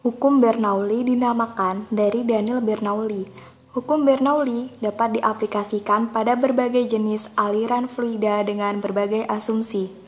Hukum Bernoulli dinamakan dari Daniel Bernoulli. Hukum Bernoulli dapat diaplikasikan pada berbagai jenis aliran fluida dengan berbagai asumsi.